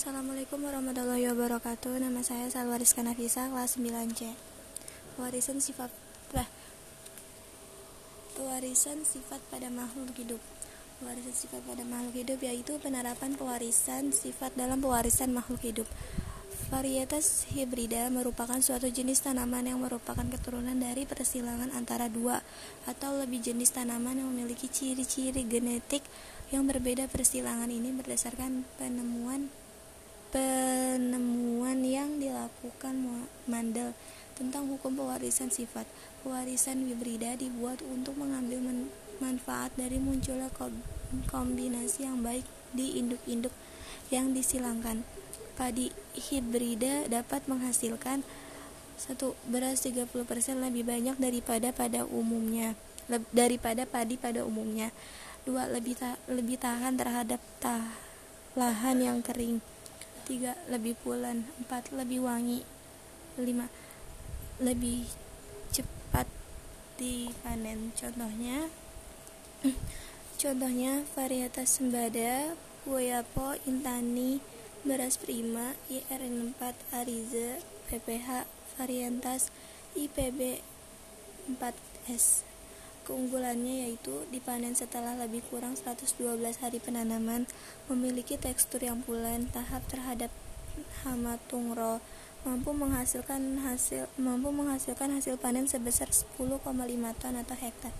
Assalamualaikum warahmatullahi wabarakatuh. Nama saya Salwaris Kanafisa kelas 9C Pewarisan sifat bah, Pewarisan sifat pada makhluk hidup. Pewarisan sifat pada makhluk hidup yaitu penerapan pewarisan sifat dalam pewarisan makhluk hidup. Varietas hibrida merupakan suatu jenis tanaman yang merupakan keturunan dari persilangan antara dua atau lebih jenis tanaman yang memiliki ciri-ciri genetik yang berbeda. Persilangan ini berdasarkan penemuan penemuan yang dilakukan Mandel tentang hukum pewarisan sifat. Pewarisan hibrida dibuat untuk mengambil manfaat dari munculnya kombinasi yang baik di induk-induk yang disilangkan. Padi hibrida dapat menghasilkan satu beras 30% lebih banyak daripada pada umumnya daripada padi pada umumnya. Dua lebih ta lebih tahan terhadap tah lahan yang kering. 3 lebih pulen. 4 lebih wangi. 5 lebih cepat dipanen. Contohnya contohnya varietas sembada Woyapo Intani beras prima IRN4 Ariza PPH varietas IPB 4S Keunggulannya yaitu dipanen setelah lebih kurang 112 hari penanaman, memiliki tekstur yang pulen, tahap terhadap hama tungro, mampu menghasilkan hasil mampu menghasilkan hasil panen sebesar 10,5 ton atau hektar.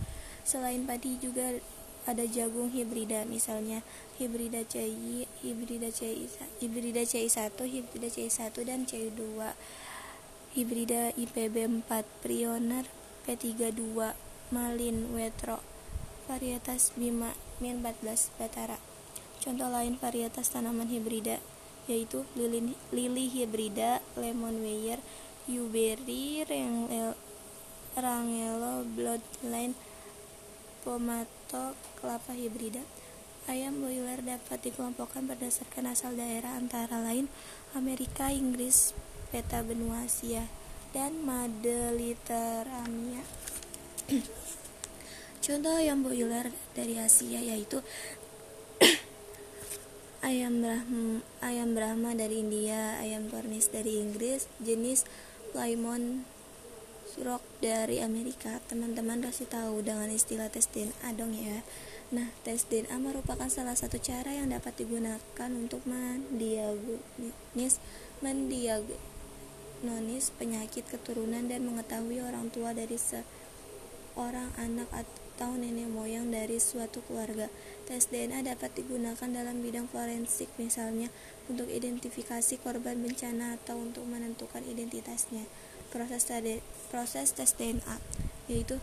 Selain padi juga ada jagung hibrida misalnya hibrida CI, hibrida CI, hibrida CI1, hibrida CI1 dan CI2. Hibrida IPB 4 Prioner P32 Malin Wetro varietas Bima Min 14 Batara contoh lain varietas tanaman hibrida yaitu lili, lili hibrida lemon weyer Yuberry Rangelo Bloodline Pomato kelapa hibrida ayam boiler dapat dikelompokkan berdasarkan asal daerah antara lain Amerika, Inggris, peta benua Asia, dan Madeliteramia. Contoh ayam boiler dari Asia yaitu ayam Brahma, ayam Brahma dari India, ayam Cornish dari Inggris, jenis Plymouth Rock dari Amerika. Teman-teman pasti tahu dengan istilah tes DNA dong ya. Nah, tes DNA merupakan salah satu cara yang dapat digunakan untuk mendiagnosis mendiagnosis penyakit keturunan dan mengetahui orang tua dari se orang anak atau nenek moyang dari suatu keluarga. Tes DNA dapat digunakan dalam bidang forensik, misalnya untuk identifikasi korban bencana atau untuk menentukan identitasnya. Proses, proses tes DNA yaitu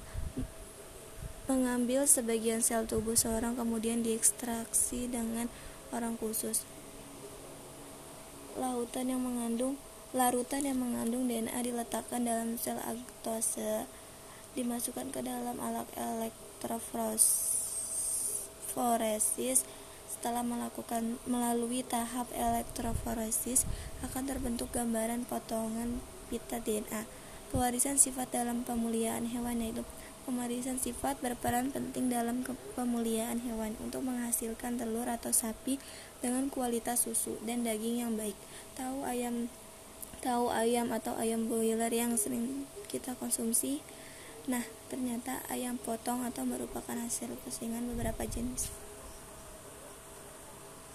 mengambil sebagian sel tubuh seorang kemudian diekstraksi dengan orang khusus. Lautan yang mengandung larutan yang mengandung DNA diletakkan dalam sel aktose dimasukkan ke dalam alat elektroforesis setelah melakukan melalui tahap elektroforesis akan terbentuk gambaran potongan pita DNA. Pewarisan sifat dalam pemuliaan hewan yaitu pemeriksaan sifat berperan penting dalam pemuliaan hewan untuk menghasilkan telur atau sapi dengan kualitas susu dan daging yang baik. Tahu ayam tahu ayam atau ayam boiler yang sering kita konsumsi Nah, ternyata ayam potong atau merupakan hasil pusingan beberapa jenis.